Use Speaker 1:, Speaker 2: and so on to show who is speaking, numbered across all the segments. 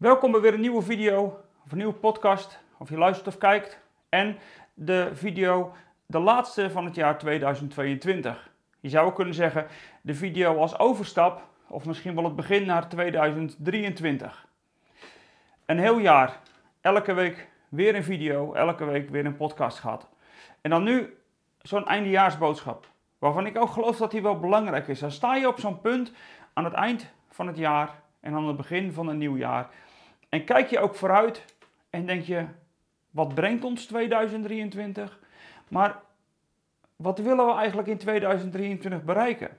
Speaker 1: Welkom bij weer een nieuwe video of een nieuwe podcast, of je luistert of kijkt. En de video, de laatste van het jaar 2022. Je zou kunnen zeggen de video als overstap, of misschien wel het begin naar 2023. Een heel jaar, elke week weer een video, elke week weer een podcast gehad. En dan nu zo'n eindejaarsboodschap, waarvan ik ook geloof dat die wel belangrijk is. Dan sta je op zo'n punt aan het eind van het jaar en aan het begin van een nieuw jaar. En kijk je ook vooruit en denk je, wat brengt ons 2023? Maar wat willen we eigenlijk in 2023 bereiken?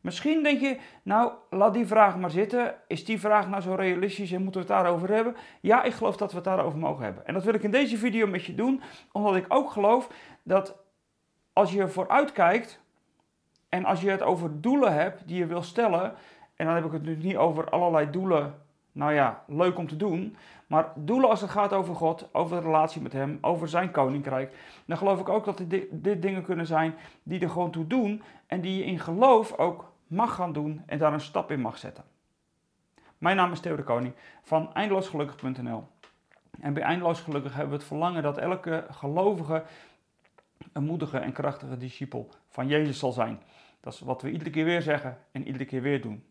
Speaker 1: Misschien denk je, nou, laat die vraag maar zitten. Is die vraag nou zo realistisch en moeten we het daarover hebben? Ja, ik geloof dat we het daarover mogen hebben. En dat wil ik in deze video met je doen, omdat ik ook geloof dat als je vooruit kijkt en als je het over doelen hebt die je wil stellen, en dan heb ik het nu niet over allerlei doelen, nou ja, leuk om te doen, maar doelen als het gaat over God, over de relatie met Hem, over Zijn koninkrijk, dan geloof ik ook dat dit, dit dingen kunnen zijn die er gewoon toe doen en die je in geloof ook mag gaan doen en daar een stap in mag zetten. Mijn naam is Theo de Koning van eindeloosgelukkig.nl. En bij Eindeloos Gelukkig hebben we het verlangen dat elke gelovige een moedige en krachtige discipel van Jezus zal zijn. Dat is wat we iedere keer weer zeggen en iedere keer weer doen.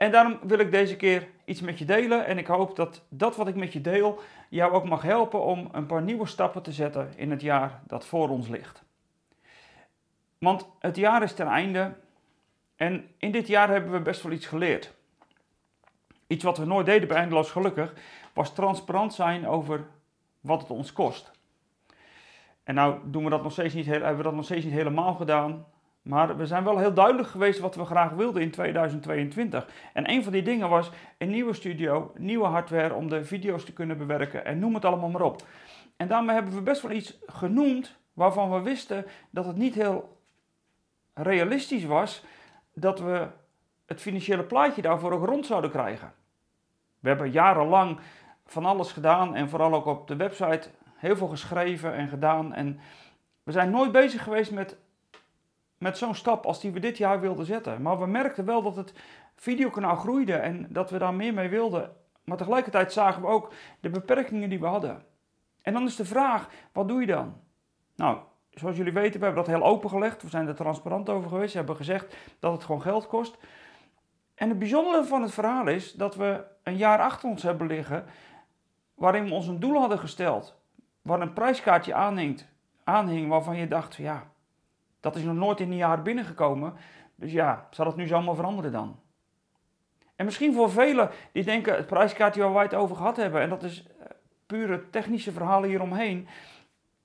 Speaker 1: En daarom wil ik deze keer iets met je delen. En ik hoop dat dat wat ik met je deel jou ook mag helpen om een paar nieuwe stappen te zetten in het jaar dat voor ons ligt. Want het jaar is ten einde. En in dit jaar hebben we best wel iets geleerd. Iets wat we nooit deden bij Eindeloos Gelukkig was transparant zijn over wat het ons kost. En nou doen we dat nog steeds niet, hebben we dat nog steeds niet helemaal gedaan. Maar we zijn wel heel duidelijk geweest wat we graag wilden in 2022. En een van die dingen was een nieuwe studio, nieuwe hardware om de video's te kunnen bewerken en noem het allemaal maar op. En daarmee hebben we best wel iets genoemd waarvan we wisten dat het niet heel realistisch was dat we het financiële plaatje daarvoor ook rond zouden krijgen. We hebben jarenlang van alles gedaan en vooral ook op de website heel veel geschreven en gedaan. En we zijn nooit bezig geweest met met zo'n stap als die we dit jaar wilden zetten. Maar we merkten wel dat het videokanaal groeide en dat we daar meer mee wilden. Maar tegelijkertijd zagen we ook de beperkingen die we hadden. En dan is de vraag, wat doe je dan? Nou, zoals jullie weten, we hebben dat heel opengelegd. We zijn er transparant over geweest. We hebben gezegd dat het gewoon geld kost. En het bijzondere van het verhaal is dat we een jaar achter ons hebben liggen waarin we ons een doel hadden gesteld. Waar een prijskaartje aanhing, aanhing waarvan je dacht, ja, dat is nog nooit in een jaar binnengekomen. Dus ja, zal dat nu zomaar veranderen dan? En misschien voor velen die denken het prijskaartje waar wij het over gehad hebben, en dat is eh, pure technische verhalen hieromheen.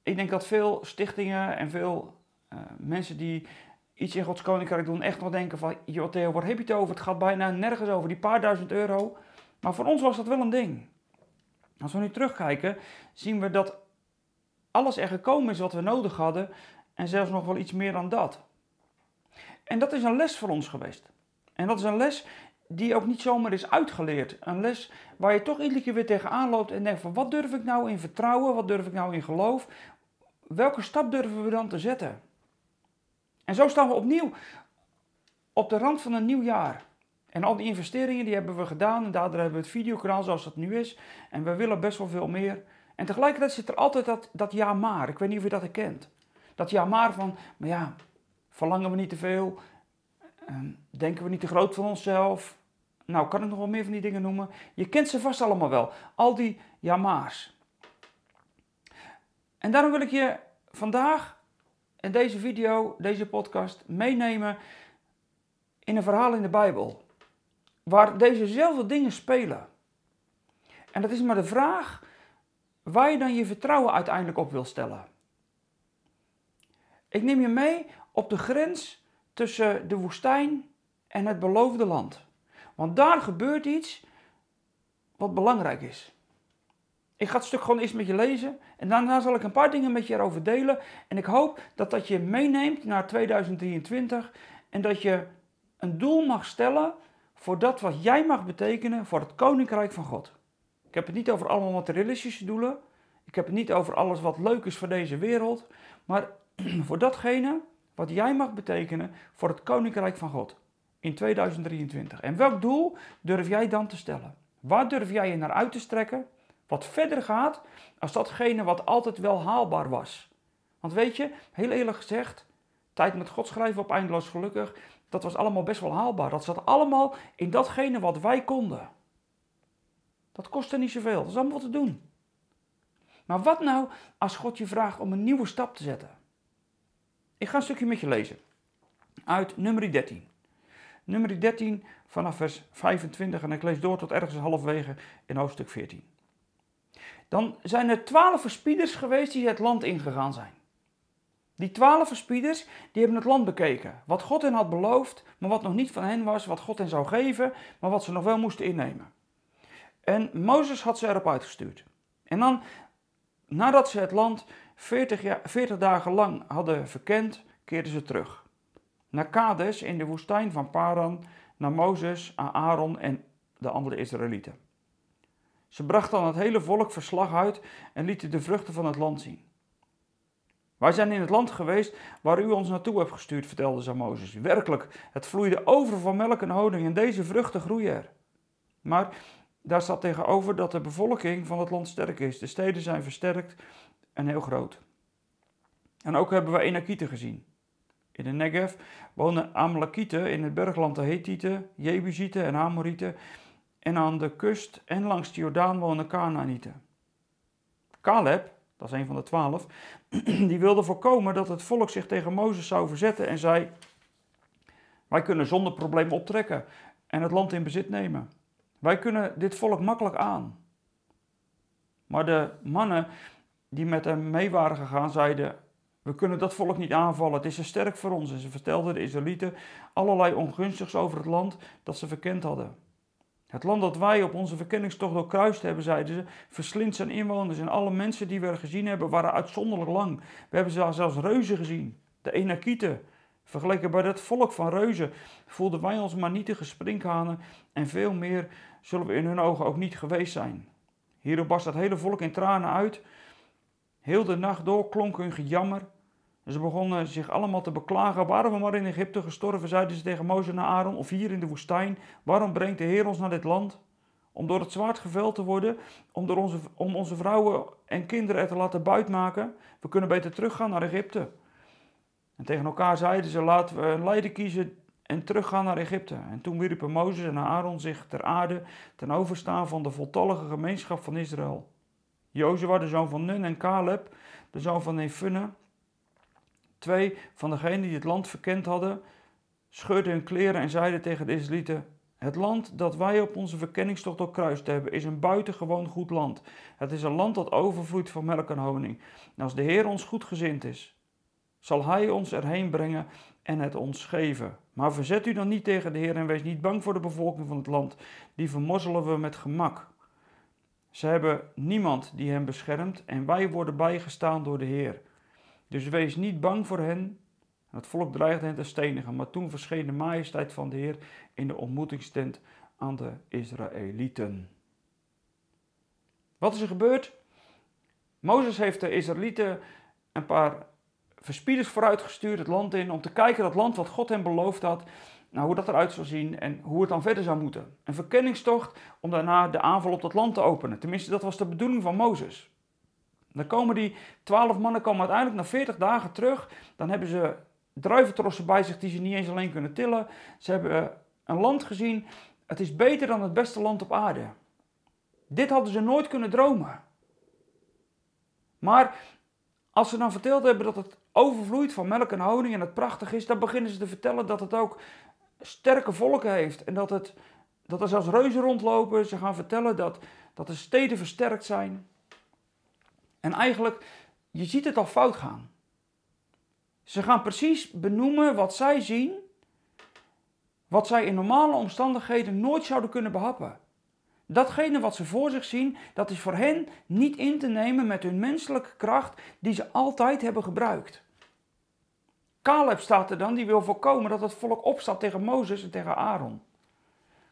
Speaker 1: Ik denk dat veel stichtingen en veel uh, mensen die iets in Gods Koninkrijk doen, echt nog denken van, joh Theo, waar heb je het over? Het gaat bijna nergens over, die paar duizend euro. Maar voor ons was dat wel een ding. Als we nu terugkijken, zien we dat alles er gekomen is wat we nodig hadden en zelfs nog wel iets meer dan dat. En dat is een les voor ons geweest. En dat is een les die ook niet zomaar is uitgeleerd. Een les waar je toch iedere keer weer tegenaan loopt en denkt van wat durf ik nou in vertrouwen, wat durf ik nou in geloof, welke stap durven we dan te zetten? En zo staan we opnieuw op de rand van een nieuw jaar. En al die investeringen die hebben we gedaan en daardoor hebben we het videokanaal zoals dat nu is. En we willen best wel veel meer. En tegelijkertijd zit er altijd dat, dat ja maar. Ik weet niet of je dat herkent. Dat ja maar van, maar ja, verlangen we niet te veel? Ehm, denken we niet te groot van onszelf? Nou, kan ik nog wel meer van die dingen noemen? Je kent ze vast allemaal wel. Al die ja maar's. En daarom wil ik je vandaag in deze video, deze podcast, meenemen in een verhaal in de Bijbel. Waar dezezelfde dingen spelen. En dat is maar de vraag waar je dan je vertrouwen uiteindelijk op wil stellen. Ik neem je mee op de grens tussen de woestijn en het beloofde land. Want daar gebeurt iets wat belangrijk is. Ik ga het stuk gewoon eerst met je lezen en daarna zal ik een paar dingen met je erover delen. En ik hoop dat dat je meeneemt naar 2023 en dat je een doel mag stellen voor dat wat jij mag betekenen voor het koninkrijk van God. Ik heb het niet over allemaal materialistische doelen. Ik heb het niet over alles wat leuk is voor deze wereld. Maar voor datgene wat jij mag betekenen voor het Koninkrijk van God in 2023. En welk doel durf jij dan te stellen? Waar durf jij je naar uit te strekken? Wat verder gaat als datgene wat altijd wel haalbaar was. Want weet je, heel eerlijk gezegd, tijd met God schrijven op eindeloos gelukkig, dat was allemaal best wel haalbaar. Dat zat allemaal in datgene wat wij konden. Dat kostte niet zoveel, dat is allemaal te doen. Maar wat nou als God je vraagt om een nieuwe stap te zetten? Ik ga een stukje met je lezen. Uit nummer 13. Nummer 13 vanaf vers 25 en ik lees door tot ergens halfwege in hoofdstuk 14. Dan zijn er twaalf verspieders geweest die het land ingegaan zijn. Die twaalf verspieders die hebben het land bekeken. Wat God hen had beloofd, maar wat nog niet van hen was. Wat God hen zou geven, maar wat ze nog wel moesten innemen. En Mozes had ze erop uitgestuurd. En dan, nadat ze het land 40, jaar, 40 dagen lang hadden verkend, keerden ze terug. Naar Kades in de woestijn van Paran, naar Mozes, Aaron en de andere Israëlieten. Ze brachten dan het hele volk verslag uit en lieten de vruchten van het land zien. Wij zijn in het land geweest waar u ons naartoe hebt gestuurd, vertelde ze Mozes. Werkelijk, het vloeide over van melk en honing en deze vruchten groeien er. Maar daar staat tegenover dat de bevolking van het land sterk is. De steden zijn versterkt en heel groot. En ook hebben we Enakieten gezien. In de Negev wonen Amalekieten, in het bergland de Hethieten, Jebusieten en Amorieten. En aan de kust en langs de Jordaan wonen Canaanieten. Caleb, dat is een van de twaalf, die wilde voorkomen dat het volk zich tegen Mozes zou verzetten en zei: Wij kunnen zonder probleem optrekken en het land in bezit nemen. Wij kunnen dit volk makkelijk aan. Maar de mannen die met hem mee waren gegaan, zeiden: We kunnen dat volk niet aanvallen, het is te sterk voor ons. En ze vertelden de Israëlieten allerlei ongunstigs over het land dat ze verkend hadden. Het land dat wij op onze verkenningstocht doorkruist hebben, zeiden ze, verslindt zijn inwoners en alle mensen die we er gezien hebben waren uitzonderlijk lang. We hebben zelfs reuzen gezien, de Enakieten. Vergeleken bij dat volk van reuzen voelden wij ons maar nietige sprinkhanen en veel meer zullen we in hun ogen ook niet geweest zijn. Hierop barst het hele volk in tranen uit. Heel de nacht door klonk hun gejammer. Ze begonnen zich allemaal te beklagen. Waren we maar in Egypte gestorven, zeiden ze tegen Mozes en Aaron, of hier in de woestijn. Waarom brengt de Heer ons naar dit land? Om door het zwaard geveld te worden, om, door onze, om onze vrouwen en kinderen er te laten buitmaken. We kunnen beter teruggaan naar Egypte. En tegen elkaar zeiden ze, laten we een leider kiezen en teruggaan naar Egypte. En toen wierpen Mozes en Aaron zich ter aarde ten overstaan van de voltallige gemeenschap van Israël. Jozua, de zoon van Nun, en Caleb, de zoon van Nefunne, twee van degenen die het land verkend hadden, scheurden hun kleren en zeiden tegen de Israëlieten: Het land dat wij op onze verkenningstocht doorkruist hebben, is een buitengewoon goed land. Het is een land dat overvloeit van melk en honing. En als de Heer ons goed gezind is, zal Hij ons erheen brengen en het ons geven. Maar verzet u dan niet tegen de Heer en wees niet bang voor de bevolking van het land. Die vermozzelen we met gemak. Ze hebben niemand die hen beschermt en wij worden bijgestaan door de Heer. Dus wees niet bang voor hen. Het volk dreigde hen te stenigen, maar toen verscheen de majesteit van de Heer in de ontmoetingstent aan de Israëlieten. Wat is er gebeurd? Mozes heeft de Israëlieten een paar verspieders vooruitgestuurd het land in om te kijken dat land wat God hen beloofd had, nou, hoe dat eruit zou zien en hoe het dan verder zou moeten. Een verkenningstocht om daarna de aanval op dat land te openen. Tenminste, dat was de bedoeling van Mozes. Dan komen die twaalf mannen komen uiteindelijk na 40 dagen terug. Dan hebben ze druiventrossen bij zich die ze niet eens alleen kunnen tillen. Ze hebben een land gezien. Het is beter dan het beste land op aarde. Dit hadden ze nooit kunnen dromen. Maar als ze dan verteld hebben dat het overvloeit van melk en honing en het prachtig is, dan beginnen ze te vertellen dat het ook sterke volken heeft. En dat, het, dat er zelfs reuzen rondlopen. Ze gaan vertellen dat, dat de steden versterkt zijn. En eigenlijk, je ziet het al fout gaan. Ze gaan precies benoemen wat zij zien, wat zij in normale omstandigheden nooit zouden kunnen behappen. Datgene wat ze voor zich zien, dat is voor hen niet in te nemen met hun menselijke kracht die ze altijd hebben gebruikt. Caleb staat er dan, die wil voorkomen dat het volk opstaat tegen Mozes en tegen Aaron.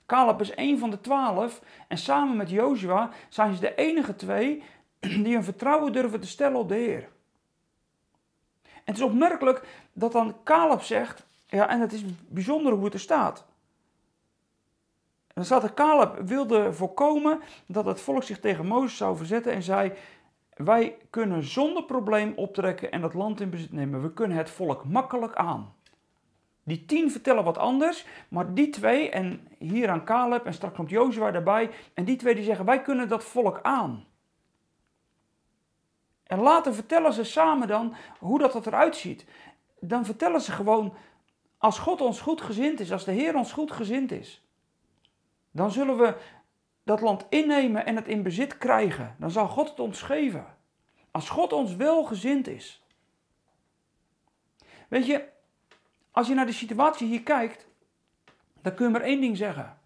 Speaker 1: Caleb is een van de twaalf en samen met Joshua zijn ze de enige twee die hun vertrouwen durven te stellen op de Heer. En het is opmerkelijk dat dan Caleb zegt, ja, en het is bijzonder hoe het er staat. dan staat er, Caleb wilde voorkomen dat het volk zich tegen Mozes zou verzetten en zei, wij kunnen zonder probleem optrekken en het land in bezit nemen. We kunnen het volk makkelijk aan. Die tien vertellen wat anders, maar die twee, en hier aan Caleb en straks komt Jozua daarbij, en die twee die zeggen, wij kunnen dat volk aan. En later vertellen ze samen dan hoe dat, dat eruit ziet. Dan vertellen ze gewoon, als God ons goed gezind is, als de Heer ons goed gezind is, dan zullen we dat land innemen en het in bezit krijgen. Dan zal God het ons geven. Als God ons welgezind is. Weet je, als je naar de situatie hier kijkt, dan kun je maar één ding zeggen.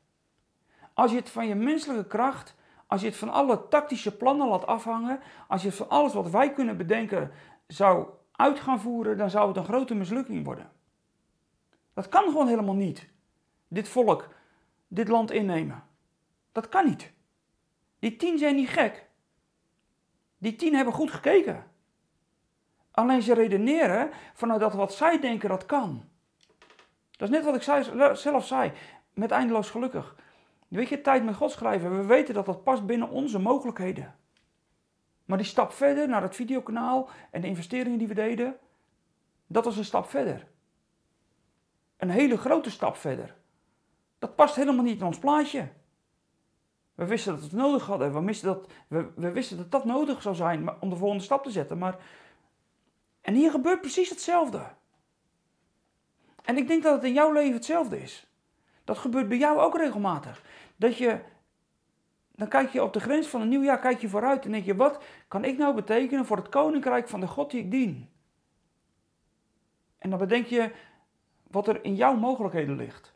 Speaker 1: Als je het van je menselijke kracht, als je het van alle tactische plannen laat afhangen, als je het van alles wat wij kunnen bedenken zou uit gaan voeren, dan zou het een grote mislukking worden. Dat kan gewoon helemaal niet. Dit volk, dit land innemen. Dat kan niet. Die tien zijn niet gek. Die tien hebben goed gekeken. Alleen ze redeneren vanuit dat wat zij denken dat kan. Dat is net wat ik zelf zei, met eindeloos gelukkig. Weet je, tijd met God schrijven, we weten dat dat past binnen onze mogelijkheden. Maar die stap verder naar het videokanaal en de investeringen die we deden, dat was een stap verder. Een hele grote stap verder. Dat past helemaal niet in ons plaatje. We wisten dat we het nodig hadden. We wisten dat, we, we wisten dat dat nodig zou zijn om de volgende stap te zetten. Maar, en hier gebeurt precies hetzelfde. En ik denk dat het in jouw leven hetzelfde is. Dat gebeurt bij jou ook regelmatig. Dat je, dan kijk je op de grens van een nieuw jaar, kijk je vooruit en denk je, wat kan ik nou betekenen voor het koninkrijk van de God die ik dien? En dan bedenk je wat er in jouw mogelijkheden ligt.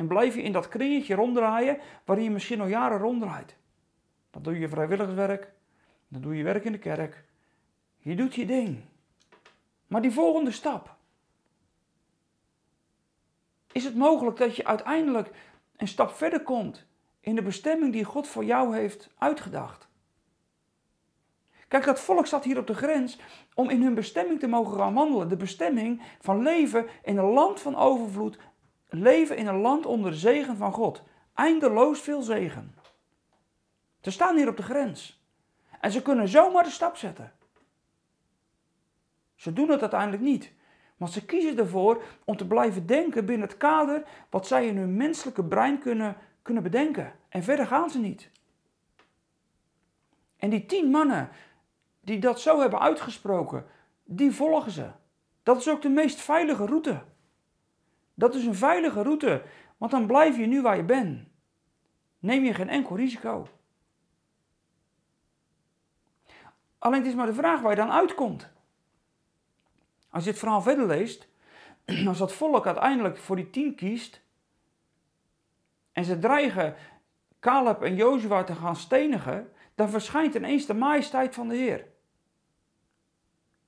Speaker 1: En blijf je in dat kringetje ronddraaien waarin je misschien al jaren ronddraait. Dan doe je vrijwilligerswerk, dan doe je werk in de kerk. Je doet je ding. Maar die volgende stap. Is het mogelijk dat je uiteindelijk een stap verder komt in de bestemming die God voor jou heeft uitgedacht? Kijk, dat volk staat hier op de grens om in hun bestemming te mogen gaan wandelen. De bestemming van leven in een land van overvloed leven in een land onder de zegen van God. Eindeloos veel zegen. Ze staan hier op de grens. En ze kunnen zomaar de stap zetten. Ze doen het uiteindelijk niet. Maar ze kiezen ervoor om te blijven denken binnen het kader wat zij in hun menselijke brein kunnen, kunnen bedenken. En verder gaan ze niet. En die tien mannen die dat zo hebben uitgesproken, die volgen ze. Dat is ook de meest veilige route. Dat is een veilige route, want dan blijf je nu waar je bent. Neem je geen enkel risico. Alleen het is maar de vraag waar je dan uitkomt. Als je het verhaal verder leest, als dat volk uiteindelijk voor die tien kiest en ze dreigen Caleb en Jozua te gaan stenigen, dan verschijnt ineens de majesteit van de Heer.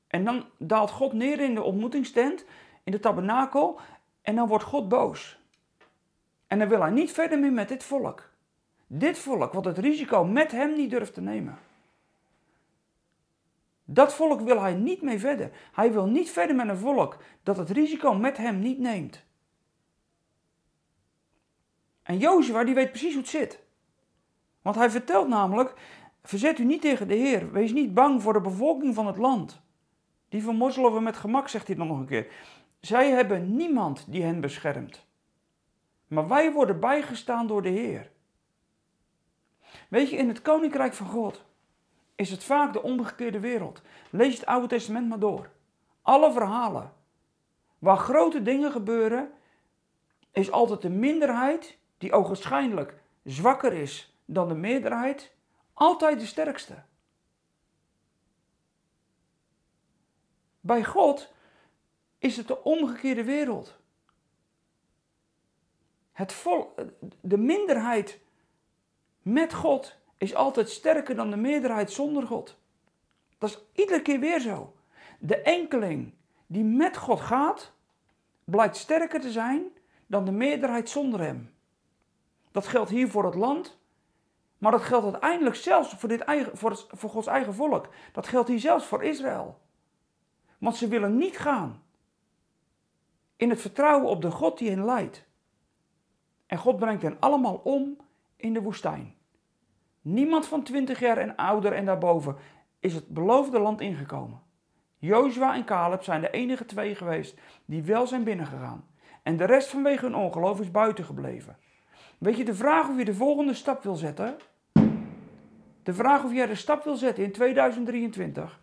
Speaker 1: En dan daalt God neer in de ontmoetingstent, in de tabernakel, en dan wordt God boos. En dan wil hij niet verder meer met dit volk. Dit volk, wat het risico met hem niet durft te nemen. Dat volk wil hij niet mee verder. Hij wil niet verder met een volk dat het risico met hem niet neemt. En Jozua die weet precies hoe het zit. Want hij vertelt namelijk, verzet u niet tegen de Heer. Wees niet bang voor de bevolking van het land. Die vermorzelen we met gemak, zegt hij dan nog een keer. Zij hebben niemand die hen beschermt. Maar wij worden bijgestaan door de Heer. Weet je, in het koninkrijk van God is het vaak de omgekeerde wereld. Lees het Oude Testament maar door. Alle verhalen waar grote dingen gebeuren, is altijd de minderheid die ogenschijnlijk zwakker is dan de meerderheid, altijd de sterkste. Bij God is het de omgekeerde wereld. Het vol, de minderheid met God is altijd sterker dan de meerderheid zonder God. Dat is iedere keer weer zo. De enkeling die met God gaat, blijkt sterker te zijn dan de meerderheid zonder hem. Dat geldt hier voor het land, maar dat geldt uiteindelijk zelfs voor, dit eigen, voor, voor Gods eigen volk. Dat geldt hier zelfs voor Israël. Want ze willen niet gaan in het vertrouwen op de God die hen leidt. En God brengt hen allemaal om in de woestijn. Niemand van 20 jaar en ouder en daarboven is het beloofde land ingekomen. Jozua en Caleb zijn de enige twee geweest die wel zijn binnengegaan. En de rest vanwege hun ongeloof is buiten gebleven. Weet je, de vraag of je de volgende stap wil zetten. De vraag of jij de stap wil zetten in 2023.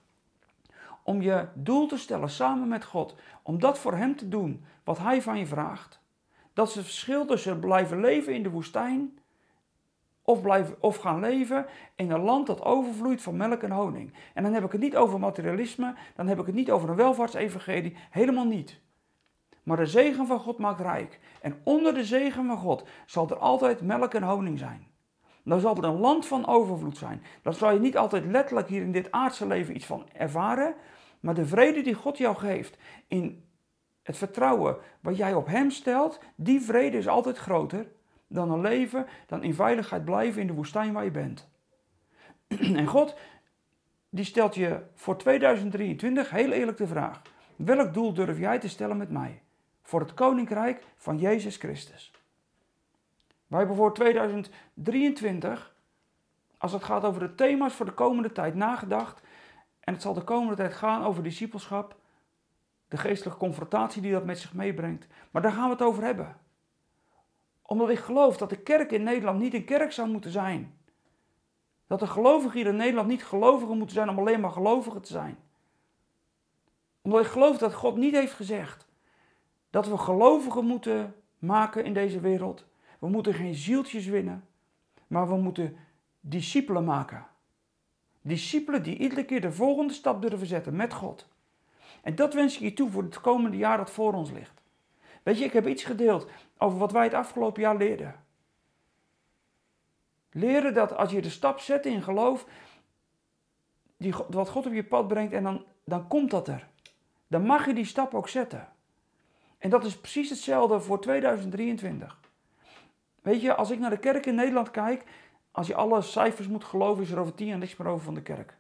Speaker 1: Om je doel te stellen samen met God. Om dat voor Hem te doen wat Hij van je vraagt. Dat is het verschil tussen blijven leven in de woestijn of, blijven, of gaan leven in een land dat overvloeit van melk en honing. En dan heb ik het niet over materialisme, dan heb ik het niet over een welvaartsevangelie, helemaal niet. Maar de zegen van God maakt rijk. En onder de zegen van God zal er altijd melk en honing zijn. Dan zal er een land van overvloed zijn. Dan zal je niet altijd letterlijk hier in dit aardse leven iets van ervaren. Maar de vrede die God jou geeft in het vertrouwen wat jij op Hem stelt, die vrede is altijd groter dan een leven, dan in veiligheid blijven in de woestijn waar je bent. En God, die stelt je voor 2023 heel eerlijk de vraag: welk doel durf jij te stellen met mij voor het koninkrijk van Jezus Christus? Wij hebben voor 2023, als het gaat over de thema's voor de komende tijd, nagedacht. En het zal de komende tijd gaan over discipelschap, de geestelijke confrontatie die dat met zich meebrengt. Maar daar gaan we het over hebben omdat ik geloof dat de kerk in Nederland niet een kerk zou moeten zijn. Dat de gelovigen hier in Nederland niet gelovigen moeten zijn om alleen maar gelovigen te zijn. Omdat ik geloof dat God niet heeft gezegd dat we gelovigen moeten maken in deze wereld. We moeten geen zieltjes winnen, maar we moeten discipelen maken. Discipelen die iedere keer de volgende stap durven zetten met God. En dat wens ik je toe voor het komende jaar dat voor ons ligt. Weet je, ik heb iets gedeeld over wat wij het afgelopen jaar leerden. Leren dat als je de stap zet in geloof, die, wat God op je pad brengt, en dan, dan komt dat er. Dan mag je die stap ook zetten. En dat is precies hetzelfde voor 2023. Weet je, als ik naar de kerk in Nederland kijk, als je alle cijfers moet geloven, is er over tien jaar niks meer over van de kerk.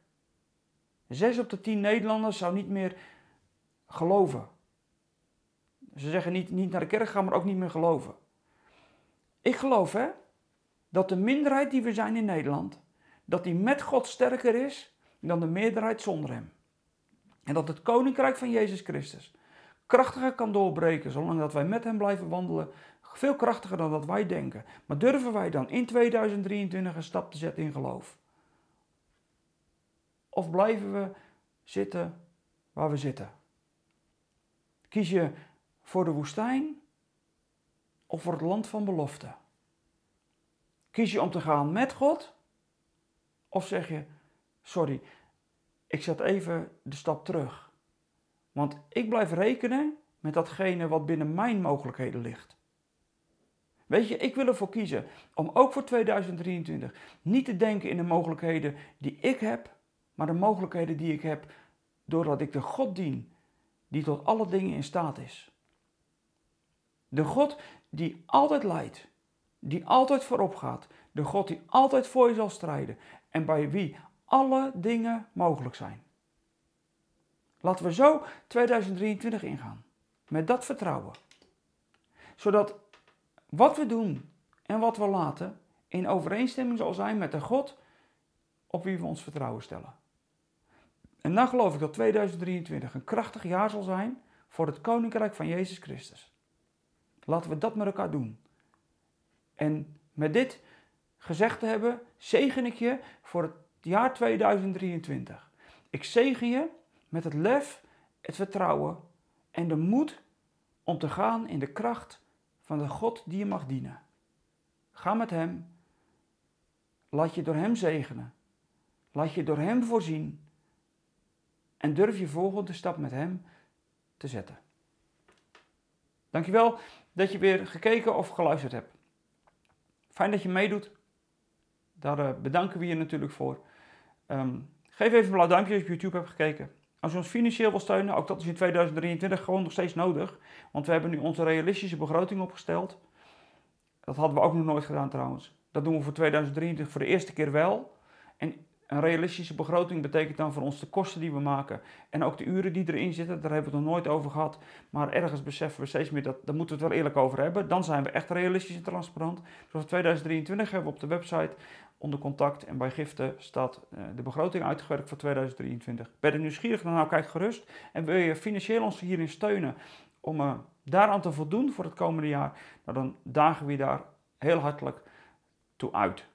Speaker 1: Zes op de tien Nederlanders zou niet meer geloven. Ze zeggen niet, niet naar de kerk gaan, maar ook niet meer geloven. Ik geloof hè, dat de minderheid die we zijn in Nederland, dat die met God sterker is dan de meerderheid zonder hem. En dat het koninkrijk van Jezus Christus krachtiger kan doorbreken zolang dat wij met hem blijven wandelen. Veel krachtiger dan dat wij denken. Maar durven wij dan in 2023 een stap te zetten in geloof? Of blijven we zitten waar we zitten? Kies je voor de woestijn of voor het land van belofte? Kies je om te gaan met God of zeg je, sorry, ik zet even de stap terug. Want ik blijf rekenen met datgene wat binnen mijn mogelijkheden ligt. Weet je, ik wil ervoor kiezen om ook voor 2023 niet te denken in de mogelijkheden die ik heb, maar de mogelijkheden die ik heb doordat ik de God dien die tot alle dingen in staat is. De God die altijd leidt, die altijd voorop gaat, de God die altijd voor je zal strijden en bij wie alle dingen mogelijk zijn. Laten we zo 2023 ingaan, met dat vertrouwen. Zodat wat we doen en wat we laten in overeenstemming zal zijn met de God op wie we ons vertrouwen stellen. En dan geloof ik dat 2023 een krachtig jaar zal zijn voor het Koninkrijk van Jezus Christus. Laten we dat met elkaar doen. En met dit gezegd te hebben, zegen ik je voor het jaar 2023. Ik zegen je met het lef, het vertrouwen en de moed om te gaan in de kracht van de God die je mag dienen. Ga met Hem. Laat je door Hem zegenen. Laat je door Hem voorzien. En durf je volgende stap met Hem te zetten. Dankjewel dat je weer gekeken of geluisterd hebt. Fijn dat je meedoet. Daar uh, bedanken we je natuurlijk voor. Um, geef even een blauw duimpje als je YouTube hebt gekeken. Als je ons financieel wil steunen, ook dat is in 2023 gewoon nog steeds nodig. Want we hebben nu onze realistische begroting opgesteld. Dat hadden we ook nog nooit gedaan trouwens. Dat doen we voor 2023 voor de eerste keer wel. En Een realistische begroting betekent dan voor ons de kosten die we maken en ook de uren die erin zitten. Daar hebben we het nog nooit over gehad. Maar ergens beseffen we steeds meer dat, daar moeten we het wel eerlijk over hebben. Dan zijn we echt realistisch en transparant. Dus voor 2023 hebben we op de website onder contact en bij giften staat uh, de begroting uitgewerkt voor 2023. Ben je nieuwsgierig? Dan nou kijk gerust. En wil je financieel ons hierin steunen om uh, daaraan te voldoen voor het komende jaar? Nou, dan dagen we je daar heel hartelijk toe uit.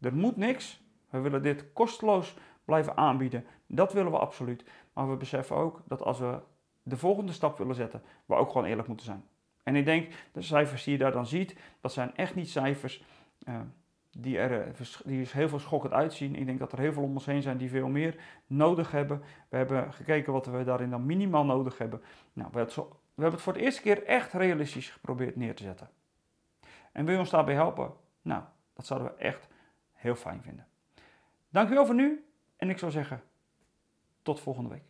Speaker 1: Er moet niks. We willen dit kosteloos blijven aanbieden. Dat willen we absoluut. Maar we beseffen ook dat als we de volgende stap willen zetten, we ook gewoon eerlijk moeten zijn. En ik denk, de cijfers die je daar dan ziet, dat zijn echt niet cijfers uh, die er eh, die heel veel schokkend uitzien. Ik denk dat er heel veel om ons heen zijn die veel meer nodig hebben. We hebben gekeken wat we daarin dan minimaal nodig hebben. Nou, we hebben het voor de eerste keer echt realistisch geprobeerd neer te zetten. En wil je ons daarbij helpen? Nou, dat zouden we echt heel fijn vinden. Dankjewel voor nu en ik zou zeggen tot volgende week.